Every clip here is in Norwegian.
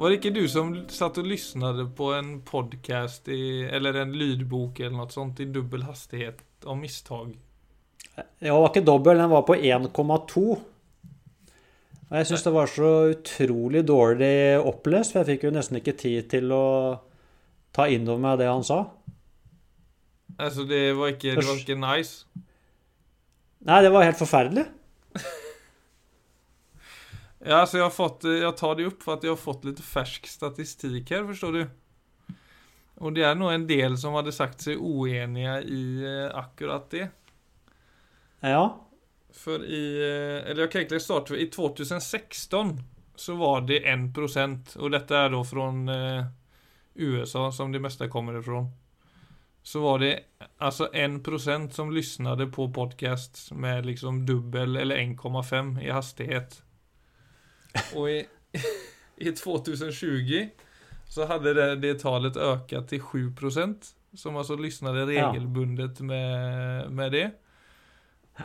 Var det ikke du som satt og lyssnade på en podcast i, eller en lydbok eller noe sånt i dubbel hastighet av misstag? Ja, var ikke dobbel, den var på 1,2. Og jeg syns det var så utrolig dårlig opplest, for jeg fikk jo nesten ikke tid til å ta inn over meg det han sa. Altså, det var ikke, det var ikke nice? Nei, det var helt forferdelig. Ja, så jeg har fått Jeg tar det opp for at jeg har fått litt fersk statistikk her, forstår du. Og det er nå en del som hadde sagt seg uenige i eh, akkurat det. Ja. For i eh, Eller jeg kan egentlig starte I 2016 så var det 1 og dette er da fra eh, USA, som det meste kommer ifrån. Så var det altså 1% som lyssnade på podcast med liksom dubbel eller 1,5 i hastighet. Og i, i 2020 så hadde det, det talet ökat till 7% som altså lyssnade regelbundet med, med det.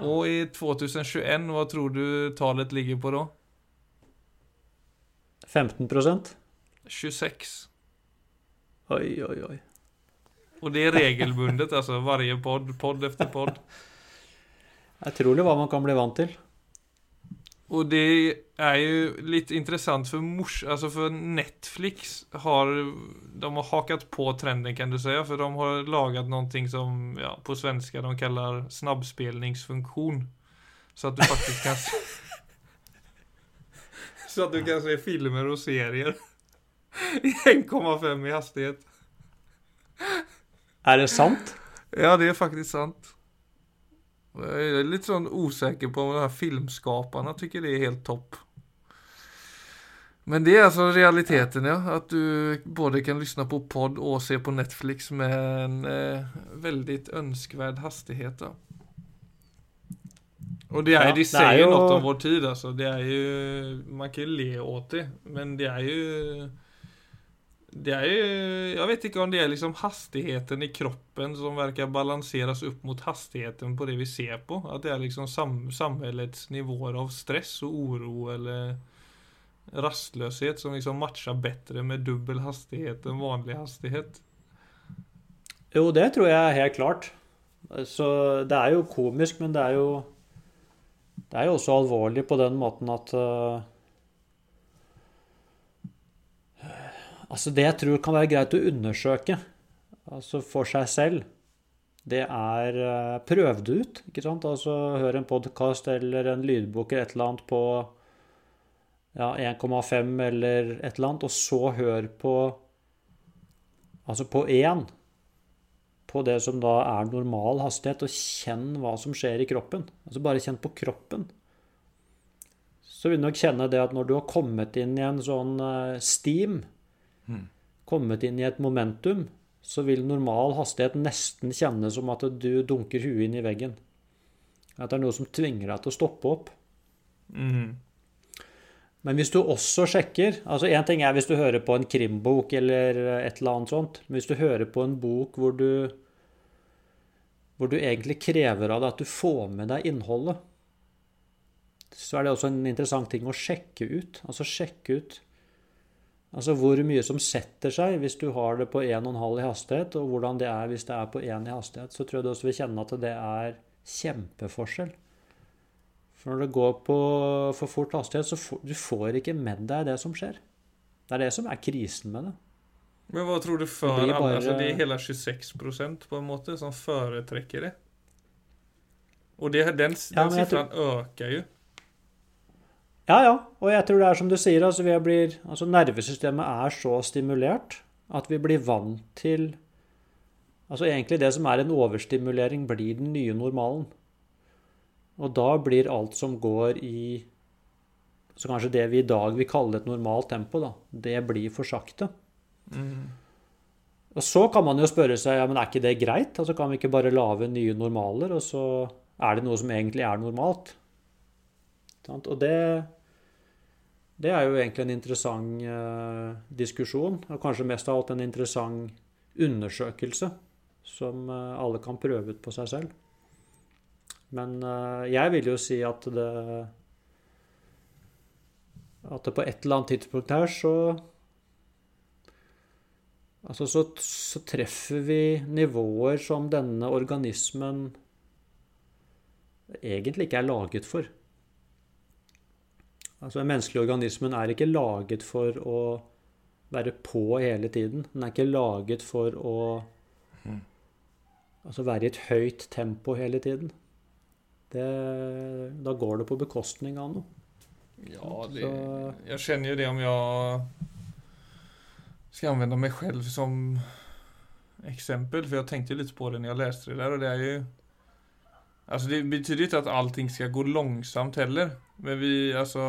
Og i 2021, hva tror du tallet ligger på da? 15% 26. Oi, oi, oi. Og det er regelbundet, altså. Varje podd, podd efter podd. Utrolig hva man kan bli vant til. Og det er jo litt interessant for mors... Altså for Netflix har De har hakat på trenden, kan du si. For de har laget noe som ja, på svenska de kaller snabbspelningsfunktion. Så at du faktisk kan Så at du kan se filmer og serier i 1,5 i hastighet. Er det sant? Ja, det er faktisk sant. Jeg er litt sånn usikker på om de her filmskaperne tycker det er helt topp. Men det er altså realiteten, ja. At du både kan lyssna på podd og se på Netflix med en eh, veldig ønskvärd hastighet. Da. Og det, er, ja, de sier jo noe om vår tid, altså. Det er jo Man kan jo le åt det, men det er jo det er ju, Jeg vet ikke om det er liksom hastigheten i kroppen som verkar balanseras opp mot hastigheten på det vi ser på. At det er liksom sam samhällets nivåer av stress og oro eller rastløshet som liksom matcher bedre med dubbel hastighet enn vanlig hastighet. Jo, det tror jeg helt klart. Så det er jo komisk, men det er jo Det er jo også alvorlig på den måten at uh Altså Det jeg tror kan være greit å undersøke altså for seg selv, det er uh, Prøv det ut. ikke sant? Altså Hør en podkast eller en lydbok eller et eller annet på ja, 1,5 eller et eller annet, og så hør på Altså på 1. På det som da er normal hastighet, og kjenn hva som skjer i kroppen. Altså bare kjenn på kroppen. Så vil du nok kjenne det at når du har kommet inn i en sånn uh, kommet inn i et momentum, så vil normal hastighet nesten kjennes som at du dunker huet inn i veggen. At det er noe som tvinger deg til å stoppe opp. Mm. Men hvis du også sjekker altså Én ting er hvis du hører på en krimbok eller et eller annet sånt. Men hvis du hører på en bok hvor du, hvor du egentlig krever av deg at du får med deg innholdet, så er det også en interessant ting å sjekke ut. Altså sjekke ut Altså hvor mye som setter seg hvis du har det på 1,5 i hastighet, og hvordan det er hvis det er på 1 i hastighet, så tror jeg du også vil kjenne at det er kjempeforskjell. For når det går på for fort hastighet, så får du får ikke med deg det som skjer. Det er det som er krisen med det. Men hva tror du før det, bare... altså, det er hele 26% på en måte som foretrekker det? Og det, den, den ja, siffran tror... øker jo. Ja, ja. Og jeg tror det er som du sier, altså, blir, altså nervesystemet er så stimulert at vi blir vant til Altså egentlig det som er en overstimulering, blir den nye normalen. Og da blir alt som går i Så kanskje det vi i dag vil kalle et normalt tempo, da, det blir for sakte. Mm. Og så kan man jo spørre seg ja, men er ikke det greit? Altså Kan vi ikke bare lage nye normaler, og så er det noe som egentlig er normalt? Og det, det er jo egentlig en interessant eh, diskusjon, og kanskje mest av alt en interessant undersøkelse som eh, alle kan prøve ut på seg selv. Men eh, jeg vil jo si at det At det på et eller annet tidspunkt her så Altså så, så treffer vi nivåer som denne organismen egentlig ikke er laget for. Altså Den menneskelige organismen er ikke laget for å være på hele tiden. Den er ikke laget for å altså være i et høyt tempo hele tiden. Det, da går det på bekostning av noe. Ja, det, jag känner ju det om jeg skal anvende meg selv som eksempel for jeg tenkte jo litt på det når jeg leste det der, og det er ju Alltså det betyder inte att allting ska gå långsamt heller. Men vi, alltså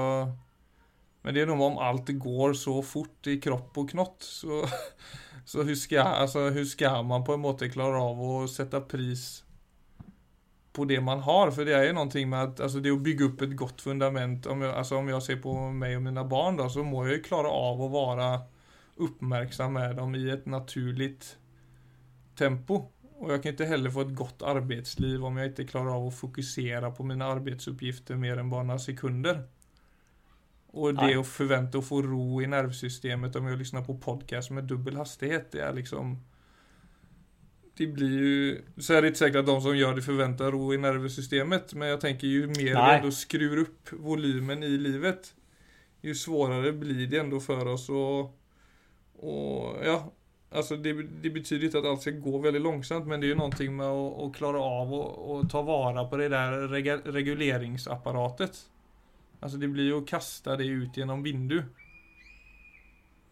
Men det är nog om allt går så fort i kropp och knott så Så hur ska, alltså, hur ska man på en måte klara av att sätta pris på det man har. För det ju någonting med att, alltså det är att bygga upp ett gott fundament. Om jag, alltså om jag ser på mig och mina barn då, så må ju klara av att vara uppmärksam med dem i ett naturligt tempo. Och jag kan inte heller få ett gott arbetsliv om jag inte klarar av att fokusera på mina arbetsuppgifter mer än bara några sekunder. Och det Nej. att förvänta att få ro i nervsystemet om jag lyssnar på podcast med dubbel hastighet, det är liksom det blir ju, så är det inte säkert att de som gör det förväntar ro i nervsystemet, men jag tänker ju mer Nej. ändå opp upp volymen i livet, ju svårare blir det ändå för oss och, och ja, alltså det, det betyder inte att allt ska gå väldigt långsamt, men det är ju någonting med att, att klara av och, och ta vara på det rega, reguleringsapparatet. Alltså det blir ju att kasta det ut genom vindu.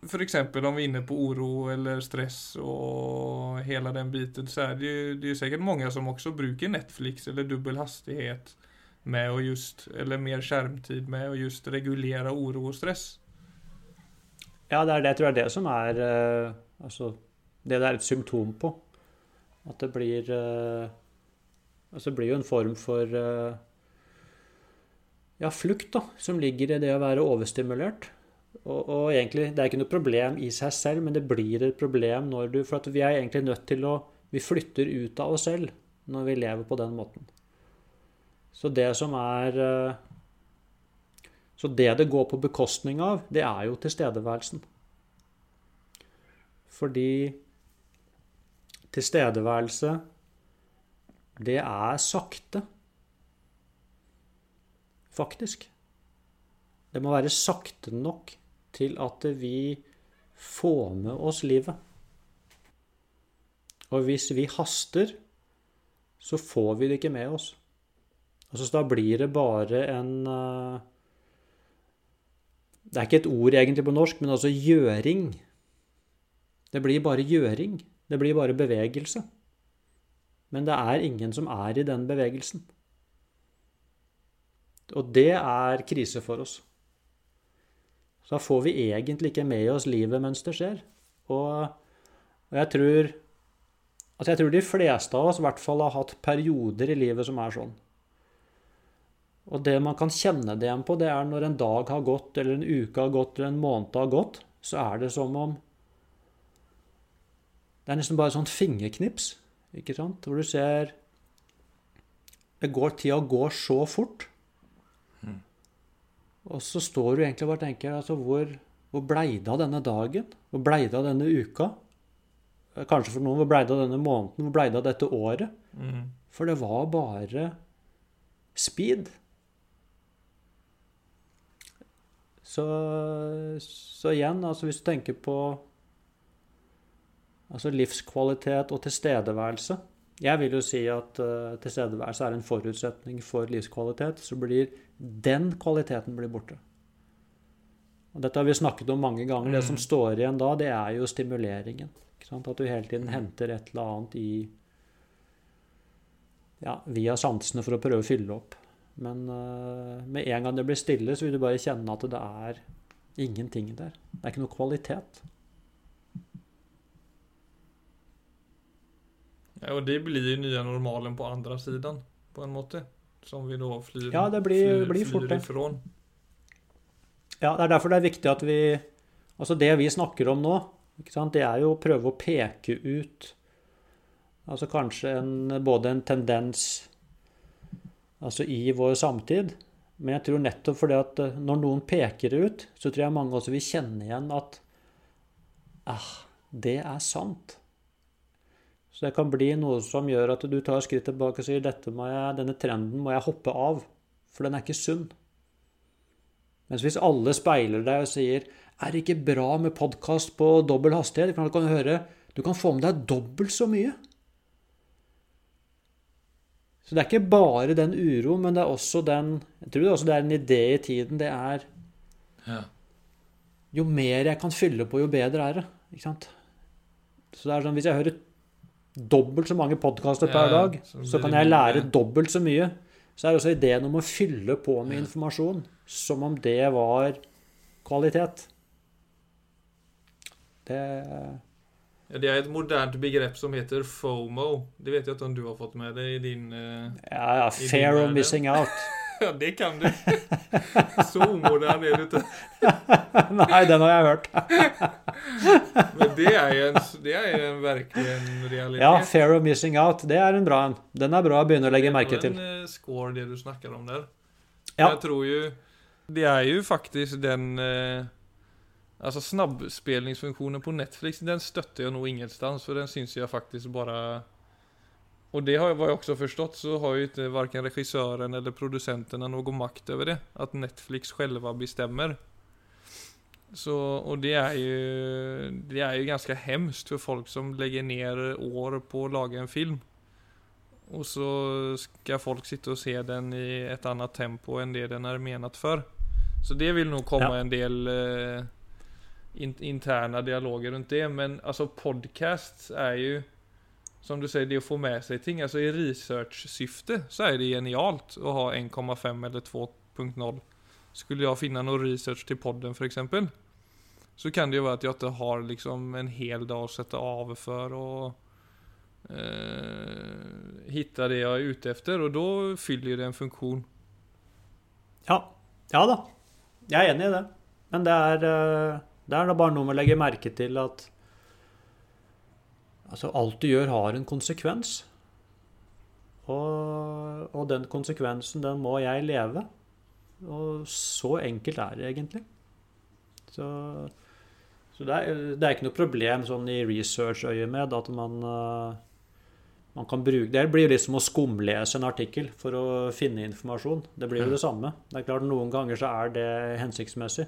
För exempel om vi är inne på oro eller stress och hela den biten så är det ju, det är säkert många som också brukar Netflix eller dubbel hastighet med och just, eller mer skärmtid med och just regulera oro och stress. Ja, det er det jeg tror er det som er eh, Altså, det det er et symptom på. At det blir eh, Altså, det blir jo en form for eh, Ja, flukt, da, som ligger i det å være overstimulert. Og, og egentlig, det er ikke noe problem i seg selv, men det blir et problem når du For vi er egentlig nødt til å Vi flytter ut av oss selv når vi lever på den måten. Så det som er Så det det går på bekostning av, det er jo tilstedeværelsen. Fordi tilstedeværelse, det er sakte. Faktisk. Det må være sakte nok til at vi får med oss livet. Og hvis vi haster, så får vi det ikke med oss. Altså, så da blir det bare en eh, Det er ikke et ord egentlig på norsk, men altså gjøring. Det blir bare gjøring. Det blir bare bevegelse. Men det er ingen som er i den bevegelsen. Og det er krise for oss. Så da får vi egentlig ikke med oss livet mens det skjer. Og, og jeg tror Altså jeg tror de fleste av oss i hvert fall har hatt perioder i livet som er sånn. Og det man kan kjenne det igjen på, det er når en dag har gått, eller en uke har gått, eller en måned har gått, så er det som om Det er nesten bare sånn fingerknips, ikke sant? Hvor du ser det går, Tida går så fort. Og så står du egentlig og bare tenker altså hvor, hvor blei det av denne dagen? Hvor blei det av denne uka? Kanskje for noen hvor blei det av denne måneden? Hvor blei det av dette året? Mm. For det var bare speed. Så, så igjen, altså hvis du tenker på altså livskvalitet og tilstedeværelse Jeg vil jo si at uh, tilstedeværelse er en forutsetning for livskvalitet. Så blir den kvaliteten blir borte. Og dette har vi snakket om mange ganger. Det som står igjen da, det er jo stimuleringen. At du hele tiden henter et eller annet i ja, via sansene for å prøve å fylle opp. Men uh, med en gang det blir stille, så vil du bare kjenne at det er ingenting der. Det er ikke noe kvalitet. Ja, og det blir jo nye normalen på andre siden, på en måte. Som vi nå flyr, Ja, det blir- flyr, blir fort det. Ja, det er derfor det er viktig at vi Altså det vi snakker om nå, det er jo å prøve å peke ut Altså kanskje en, både en tendens altså i vår samtid, men jeg tror nettopp fordi at eh, når noen peker det ut, så tror jeg mange også vil kjenne igjen at ah, det er sant. Så det kan bli noe som gjør at du tar skritt tilbake og sier dette må jeg, denne trenden må jeg hoppe av, for den er ikke sunn. Mens hvis alle speiler deg og sier er det ikke bra med podkast på dobbel hastighet, du kan høre, du kan få med deg dobbelt så mye. Så det er ikke bare den uro, men det er også den Jeg tror også det er en idé i tiden. Det er Ja. Jo mer jeg kan fylle på, jo bedre er det. Ikke sant? Så det er sånn, hvis jeg hører dobbelt så mange podkaster per Ja, dag, så kan jeg lære mye. dobbelt så mye. Så er det også ideen om å fylle på med informasjon som om det var kvalitet. Det Ja, Det er et modernt begrep som heter FOMO. Det vet jeg ikke om du har fått med deg i din eh, Ja, ja, fair of missing out. Ja, det kan du. Så umoderne er du ikke. Nei, den har jeg hørt. Men det er jo en, det er en virkelig en realitet. Ja, fair of missing out. Det er en bra en. Den er bra å begynne å legge merke til. Det er en eh, score, det du snakker om der. Ja. Jeg tror jo Det er jo faktisk den eh, Altså snabbspelningsfunktionen på Netflix, den støtter jeg nå ingenstans, for den syns jeg faktisk bare Og det har jeg, vad også forstått, så har jo ikke verken regissøren eller produsenterna noe makt over det. At Netflix själva bestemmer. Så, og det er jo Det er jo ganske hemskt for folk som legger ned år på å lage en film. Og så skal folk sitte og se den i et annet tempo enn det den er menat for. Så det vil nog komme Ja. en del eh, in interna dialoger rundt det. Men altså podcast er jo som du sier, det å få med seg ting. Altså I research-syfte så er det genialt å ha 1,5 eller 2.0. Skulle jeg finne noe research til podden f.eks., så kan det jo være at jeg ikke har liksom en hel dag å sette av for å eh, hitta det jeg er ute efter og da fyller det en funksjon. Ja. ja da. Jeg er enig i det. Men det er, eh, det er da bare noe med å legge merke til at altså, alt du gjør, har en konsekvens. Og, og den konsekvensen, den må jeg leve. Og så enkelt er det egentlig. Så, så det, er, det er ikke noe problem sånn i research-øyemed at man eh, man kan bruke, Det blir jo litt som å skumlese en artikkel for å finne informasjon. Det blir jo det samme. Det er klart Noen ganger så er det hensiktsmessig.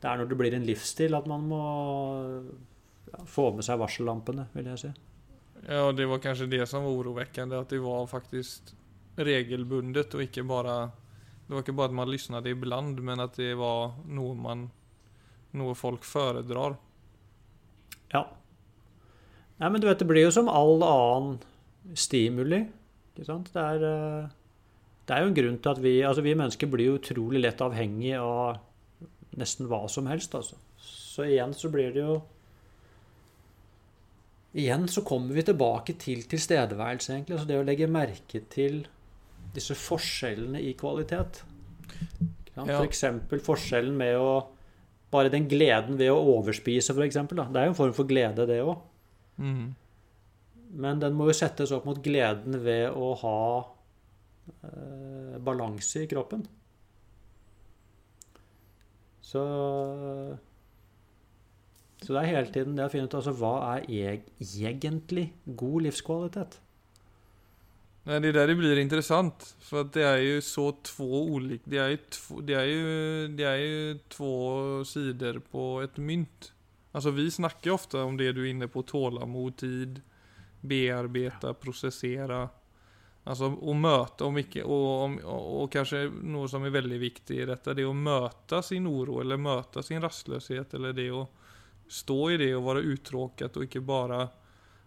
Det er når det blir en livsstil at man må ja, få med seg varsellampene, vil jeg si. Ja, og det var kanskje det som var urovekkende, at det var faktisk regelbundet og ikke bare Det var ikke bare at man lyttet iblant, men at det var noe man Noe folk foredrar. Ja. Nei, men du vet, det blir jo som all annen stimuli. Ikke sant? Det er, eh, det er jo en grunn til at vi Altså, vi mennesker blir jo utrolig lett avhengig av nesten hva som helst, altså. Så igjen så blir det jo Igjen så kommer vi tilbake til tilstedeværelse, egentlig. Altså det å legge merke til disse forskjellene i kvalitet. Ja. F.eks. For forskjellen med å Bare den gleden ved å overspise. Da. Det er jo en form for glede, det òg. Mm. Men den må jo settes opp mot gleden ved å ha eh, balanse i kroppen. Så Så det er hele tiden det å finne ut altså, hva er eg egentlig god livskvalitet. Nei, det er der blir interessant. For det er jo så to ulike Det det det er jo to sider på et mynt. Altså, vi snakker ofte om det du er inne på. Tålamod, tid, bearbeide, prosessere. Altså å møte, om ikke, og, om- og, og kanskje noe som er veldig viktig i dette, det å møte sin uro, eller møte sin rastløshet, eller det å stå i det og være uttråket, og ikke bare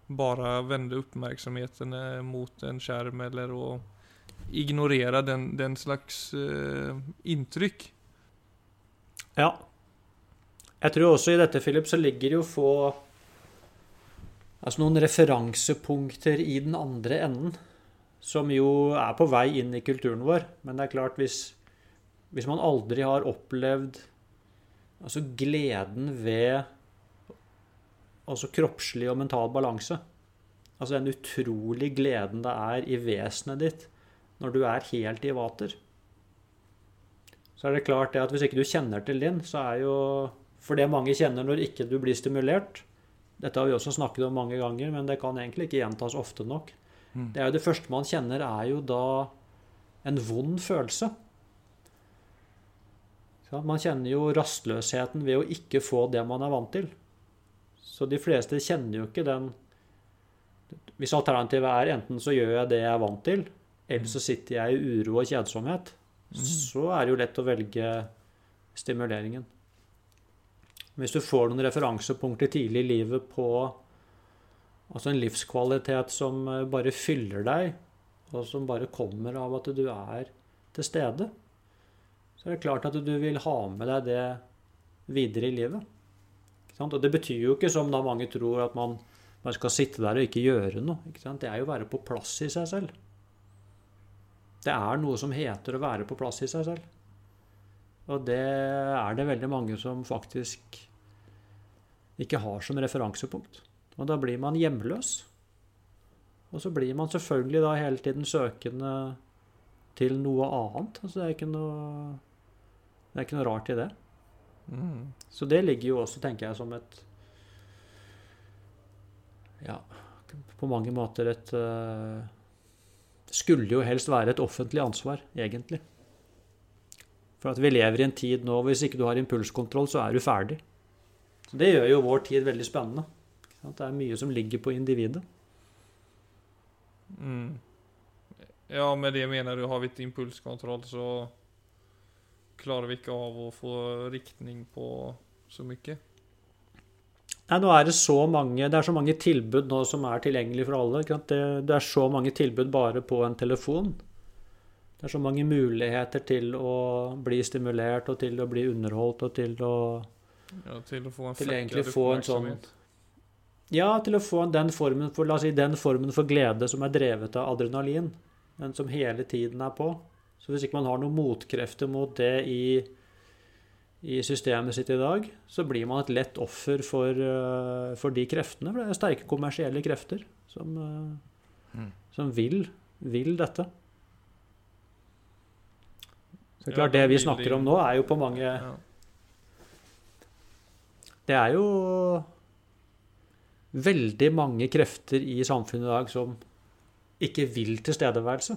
bara vända uppmärksamheten eh, mot en skärm eller å ignorera den, den slags eh, intryck. Ja. Jeg tror også i dette, Philip, så ligger jo få Altså noen referansepunkter i den andre enden, som jo er på vei inn i kulturen vår. Men det er klart, hvis, hvis man aldri har opplevd altså gleden ved altså kroppslig og mental balanse Altså den utrolig gleden det er i vesenet ditt når du er helt i vater så er det klart det at hvis ikke du kjenner til din, så er jo For det mange kjenner når ikke du blir stimulert, Dette har vi også snakket om mange ganger, men det kan egentlig ikke gjentas ofte nok. Mm. Det er jo det første man kjenner, er jo da en vond følelse. Så man kjenner jo rastløsheten ved å ikke få det man er vant til. Så de fleste kjenner jo ikke den Hvis alternativet er enten så gjør jeg det jeg er vant til, eller så sitter jeg i uro og kjedsomhet, så er det jo lett å velge stimuleringen. Hvis du får noen referansepunkter tidlig i livet på altså en livskvalitet som eh, bare fyller deg, og som bare kommer av at du er til stede, så er det klart at du vil ha med deg det videre i livet. Og det betyr jo ikke, som da mange tror, at man man skal sitte der og ikke gjøre noe. Ikke? Det er jo å være på plass i seg selv. Det er noe som heter å være på plass i seg selv. Og det er det veldig mange som faktisk ikke har som referansepunkt. Og da blir man hjemløs. Og så blir man selvfølgelig da hele tiden søkende til noe annet. Altså det er ikke noe, det er ikke noe rart i det. Mm. Så det ligger jo også, tenker jeg, som et Ja, på mange måter et uh, Skulle jo helst være et offentlig ansvar, egentlig. For at vi lever i en tid nå hvis ikke du har impulskontroll, så er du ferdig. Så Det gjør jo vår tid veldig spennende. Det er mye som ligger på individet. Mm. Ja, med det mener du har vi ikke impulskontroll, så klarer vi ikke av å få riktning på så mye. Nei, nå er det så mange Det er så mange tilbud nå som er tilgjengelig for alle. Det, det er så mange tilbud bare på en telefon. Det er så mange muligheter til å bli stimulert og til å bli underholdt og til å Ja, til å få en Til egentlig få en sånn-. Ja, til å få den formen for, la oss si, den formen for glede som er drevet av adrenalin. Den som hele tiden er på. Så hvis ikke man har noen motkrefter mot det i, i systemet sitt i dag, så blir man et lett offer for, eh, for de kreftene. For det er sterke kommersielle krefter som, eh, Mm. som vil, vil dette. Så klart, det vi snakker om nå, er jo på mange Det er jo veldig mange krefter i samfunnet i dag som ikke vil tilstedeværelse.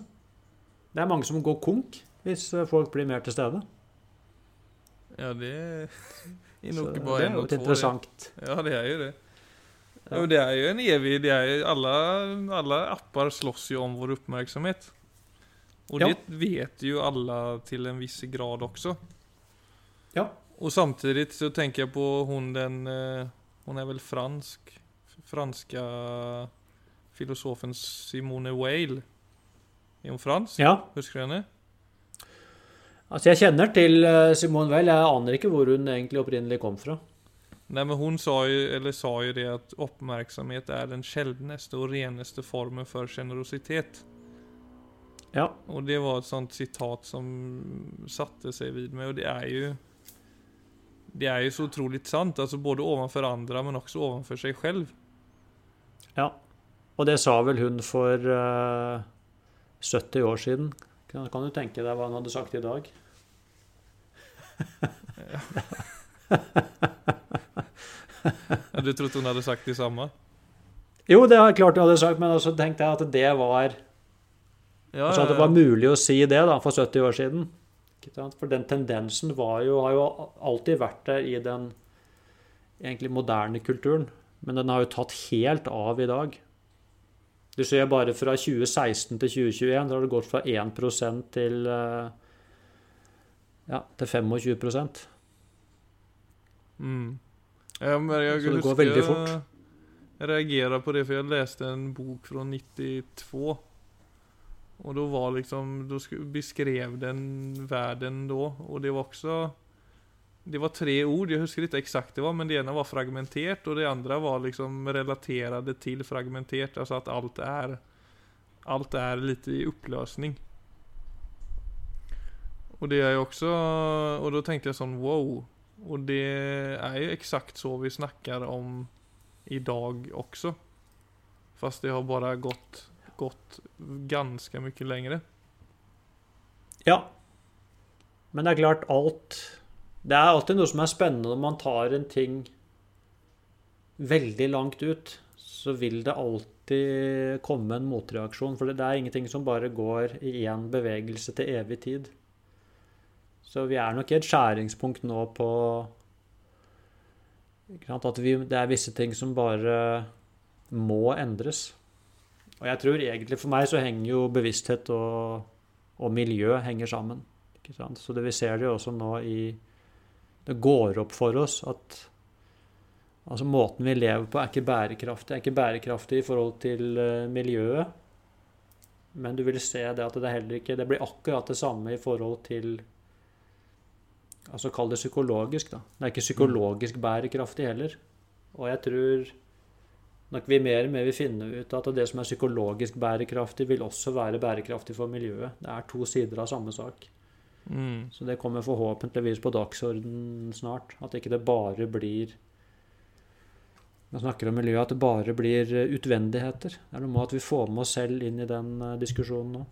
Det er mange som går konk hvis folk blir mer til stede. ja, det er Så nok det bare er jo det. interessant Ja, det er jo det. Ja. Jo, det er jo en evig det er jo, alle, alle apper slåss jo om vår oppmerksomhet. Og Ja. det vet jo alle til en viss grad også. Ja. Og samtidig så tenker jeg på hun den eh, Hun er vel fransk? Franska filosofen Simone Weil. Er hun fransk? Ja. Husker du henne? Altså, jeg kjenner til eh, Simone Weil. Jeg aner ikke hvor hun egentlig opprinnelig kom fra. Nei, men hun sa jo, eller sa jo det at oppmerksomhet er den sjeldneste og reneste formen for generositet. Ja. Og det var et sånt sitat som satte seg vid meg, og det er jo Det er jo så utrolig sant, altså både overfor andre, men også overfor seg selv. Ja. Og det sa vel hun for uh, 70 år siden. Kan, kan du tenke deg hva hun hadde sagt i dag? Du trodde hun hadde sagt det samme? Jo, det er klart hun hadde sagt, men også tenkte jeg at det var Ja, Altså at det var mulig å si det da, for 70 år siden. For den tendensen var jo, har jo alltid vært der i den egentlig moderne kulturen. Men den har jo tatt helt av i dag. Du ser bare fra 2016 til 2021, da har det gått fra 1 til, eh, ja, til 25 Mm. Ja, jeg Så det går veldig fort. Jeg reagerer på det, for jeg leste en bok fra 92. Og da var liksom, da beskrev den verden da, og det var også Det var tre ord, jeg husker ikke eksakt det var, men det ene var fragmentert, og det andre var liksom relaterte til fragmentert, altså at alt er Alt er litt i oppløsning. Og det er jo også Og da tenkte jeg sånn wow. Og det er jo eksakt så vi snakker om i dag også. Fast det har bare gått, gått ganske mye lengre. Ja. Men det er klart, alt Det er alltid noe som er spennende når man tar en ting veldig langt ut, så vil det alltid komme en motreaksjon. For det er ingenting som bare går i én bevegelse til evig tid. Så vi er nok i et skjæringspunkt nå på At vi, det er visse ting som bare må endres. Og jeg tror egentlig for meg så henger jo bevissthet og, og miljø henger sammen. Så det vi ser det jo også nå i Det går opp for oss at altså måten vi lever på, er ikke bærekraftig. Er ikke bærekraftig i forhold til uh, miljøet. Men du vil se det at det heller ikke Det blir akkurat det samme i forhold til Altså kall det psykologisk, da. Det er ikke psykologisk bærekraftig heller. Og jeg tror nok vi mer og mer vil finne ut at det som er psykologisk bærekraftig, vil også være bærekraftig for miljøet. Det er to sider av samme sak. Mm. Så det kommer forhåpentligvis på dagsorden snart. At ikke det bare blir vi snakker om miljøet, at det bare blir utvendigheter. Det er noe med at vi får med oss selv inn i den uh, diskusjonen nå.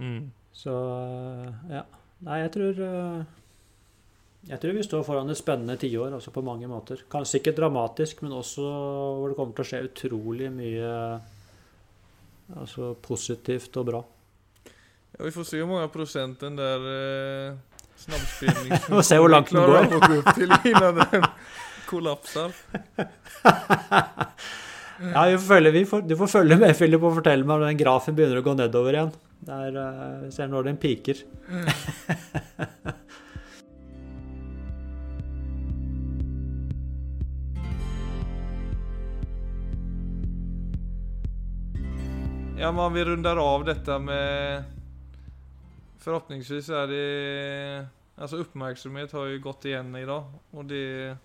Mm. Så uh, ja. Nei, jeg tror uh, Jeg tror vi står foran et spennende tiår, altså på mange måter. Kanskje ikke dramatisk, men også hvor det kommer til å skje utrolig mye altså positivt og bra. Ja, vi får se hvor mange procent den der eh, snabbspelningen Vi får se hvor langt den går. Att gå opp til innan den kollapser. Ja, vi får følge, vi får, Du får følge med, Philip, og fortelle meg om den grafen begynner å gå nedover igjen. Der, uh, vi ser når den piker. Ja, men vi rundar av detta med Förhoppningsvis är det Alltså uppmärksamhet har ju gått igen idag och det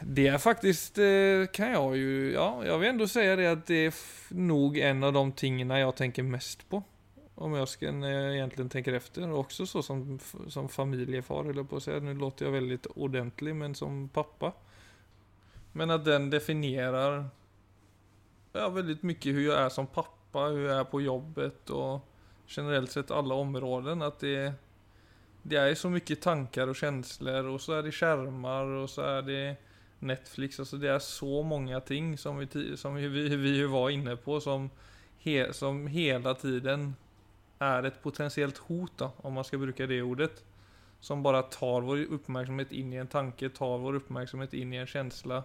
Det är faktiskt eh, kan jag ju Ja, jag vill ändå säga det att det är nok en av de tingene jag tänker mest på Om jag ska, när jag egentligen tänker efter Også så som, som familjefar eller på att säga Nu låter jag väldigt ordentlig men som pappa. Men att den definierar ja, väldigt mycket hur jag är som pappa, hur jag är på jobbet och generellt sett alla områden. Att det, det är så mycket tankar och känslor och så är det skärmar och så är det Netflix. Alltså det är så många ting som vi, som vi, vi, vi var inne på som, he, som hela tiden är ett potentiellt hot då, om man ska bruka det ordet. Som bara tar vår uppmärksamhet in i en tanke, tar vår uppmärksamhet in i en känsla.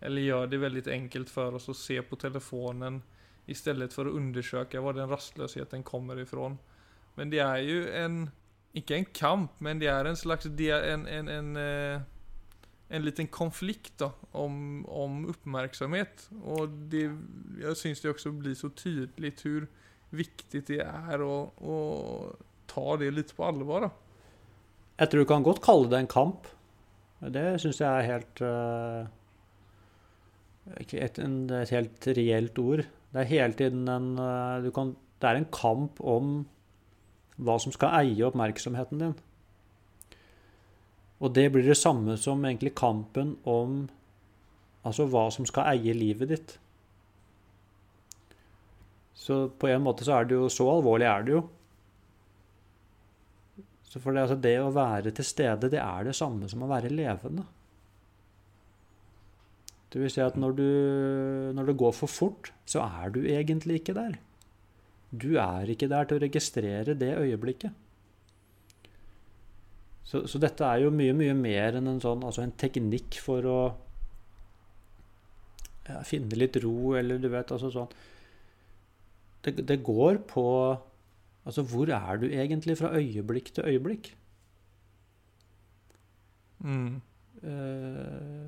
Eller gör det väldigt enkelt för oss att se på telefonen istället för att undersöka var den rastlösheten kommer ifrån. Men det är ju en, inte en kamp, men det är en slags, en, en, en, eh, en liten konflikt då, om, om uppmärksamhet. Och det, jag syns det också blir så tydligt hur viktigt det er å, å ta det litt på alvor. Da. Jeg tror du kan godt kalle det en kamp. Det syns jeg er helt uh, ikke et, en, et helt reelt ord. Det er hele tiden en eh, kan, Det er en kamp om hva som skal eie oppmerksomheten din. Og det blir det samme som egentlig kampen om altså hva som skal eie livet ditt. Så på en måte så er det jo Så alvorlig er det jo. Så for det, altså det å være til stede, det er det samme som å være levende. Det vil si at når, du, når det går for fort, så er du egentlig ikke der. Du er ikke der til å registrere det øyeblikket. Så, så dette er jo mye, mye mer enn en, sånn, altså en teknikk for å ja, finne litt ro, eller du vet, altså sånn det, det går på Altså, hvor er du egentlig fra øyeblikk til øyeblikk? Mm. Eh,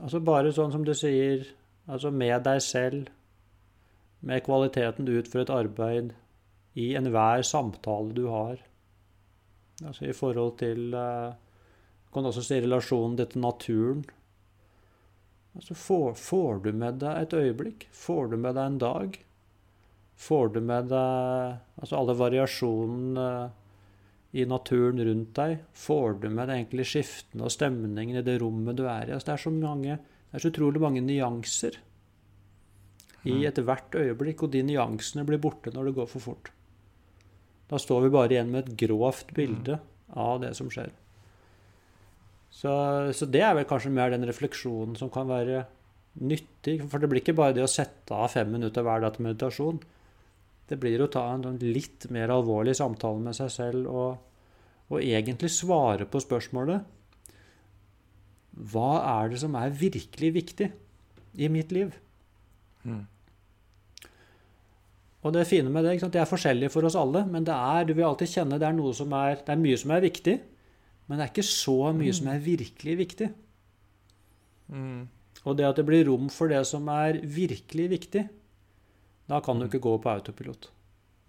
altså bare sånn som du sier, altså med deg selv, med kvaliteten du utfører et arbeid, i enhver samtale du har. Altså i forhold til eh, Du kan også si relasjonen til naturen. Altså får, får du med deg et øyeblikk? Får du med deg en dag? Får du med deg altså alle variasjonene i naturen rundt deg? Får du med deg egentlig skiftene og stemningen i det rommet du er i? Altså det er så mange, det er så utrolig mange nyanser i Mm. ethvert øyeblikk, og de nyansene blir borte når det går for fort. Da står vi bare igjen med et grovt bilde av det som skjer. Så, så det er vel kanskje mer den refleksjonen som kan være nyttig. For det blir ikke bare det å sette av fem minutter hver dag til meditasjon. Det blir å ta en sånn litt mer alvorlig samtale med seg selv og, og egentlig svare på spørsmålet Hva er det som er virkelig viktig i mitt liv? Mm. Og det fine med det, det er forskjellig for oss alle, men det er, du vil alltid kjenne det er, noe som er, det er mye som er viktig, men det er ikke så mye som er virkelig viktig. Mm. Og det at det blir rom for det som er virkelig viktig, da kan du ikke gå på autopilot.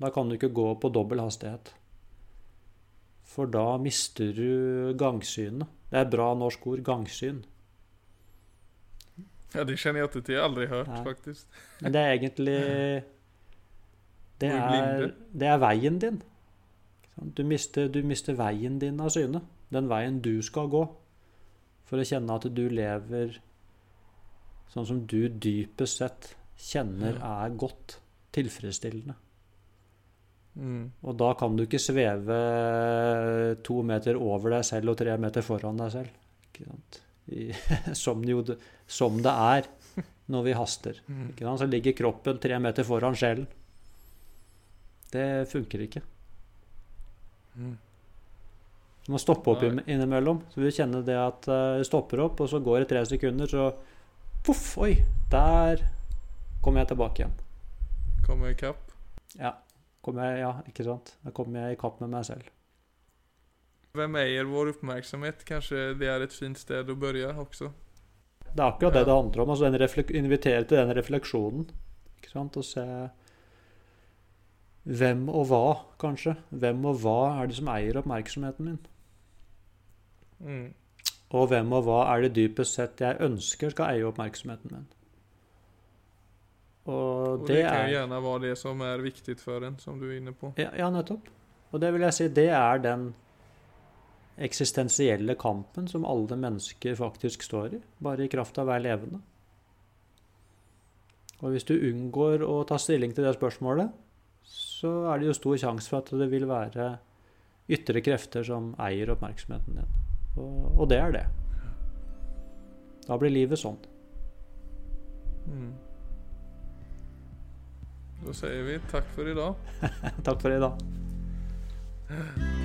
Da kan du ikke gå på dobbel hastighet. For da mister du gangsynet. Det er et bra norsk ord gangsyn. Ja, det kjenner jeg til. Jeg har aldri hørt, Nei. faktisk. Men det er egentlig Det er, det er veien din. Du mister, du mister veien din av syne. Den veien du skal gå. For å kjenne at du lever sånn som du dypest sett kjenner er godt tilfredsstillende. Mm. Og da kan du ikke sveve to meter over deg selv og tre meter foran deg selv. I, som, jo, som det er når vi haster. Mm. Så ligger kroppen tre meter foran sjelen. Det funker ikke. Mm. Du må stoppe opp innimellom. Så du kjenner det at du stopper opp, og så går det tre sekunder, så poff, oi, der kommer jeg tilbake igjen. Kommer i kapp. Ja, kommer jeg, ja, ikke sant? Da kommer jeg i kapp med meg selv. Hvem eier vår oppmerksomhet? Kanskje det er et fint sted å begynne også? Det er akkurat det det handler om. altså Invitere til den refleksjonen. Ikke sant? Og se hvem og hva, kanskje. Hvem og hva er det som eier oppmerksomheten min? Mm. Og hvem og hva er det dypest sett jeg ønsker skal eie oppmerksomheten min? Og Og det det kan jo gjerne være det som er viktig for en, som du er inne på. ja, ja, nettopp. Og det vil jeg si, det er den eksistensielle kampen som alle mennesker faktisk står i, bare i kraft av å være levende. Og hvis du unngår å ta stilling til det spørsmålet, så er det jo stor sjanse for at det vil være ytre krefter som eier oppmerksomheten din. Og, og det er det. Da blir livet sånn. Mm. Da sier vi takk for i dag. Takk for i dag.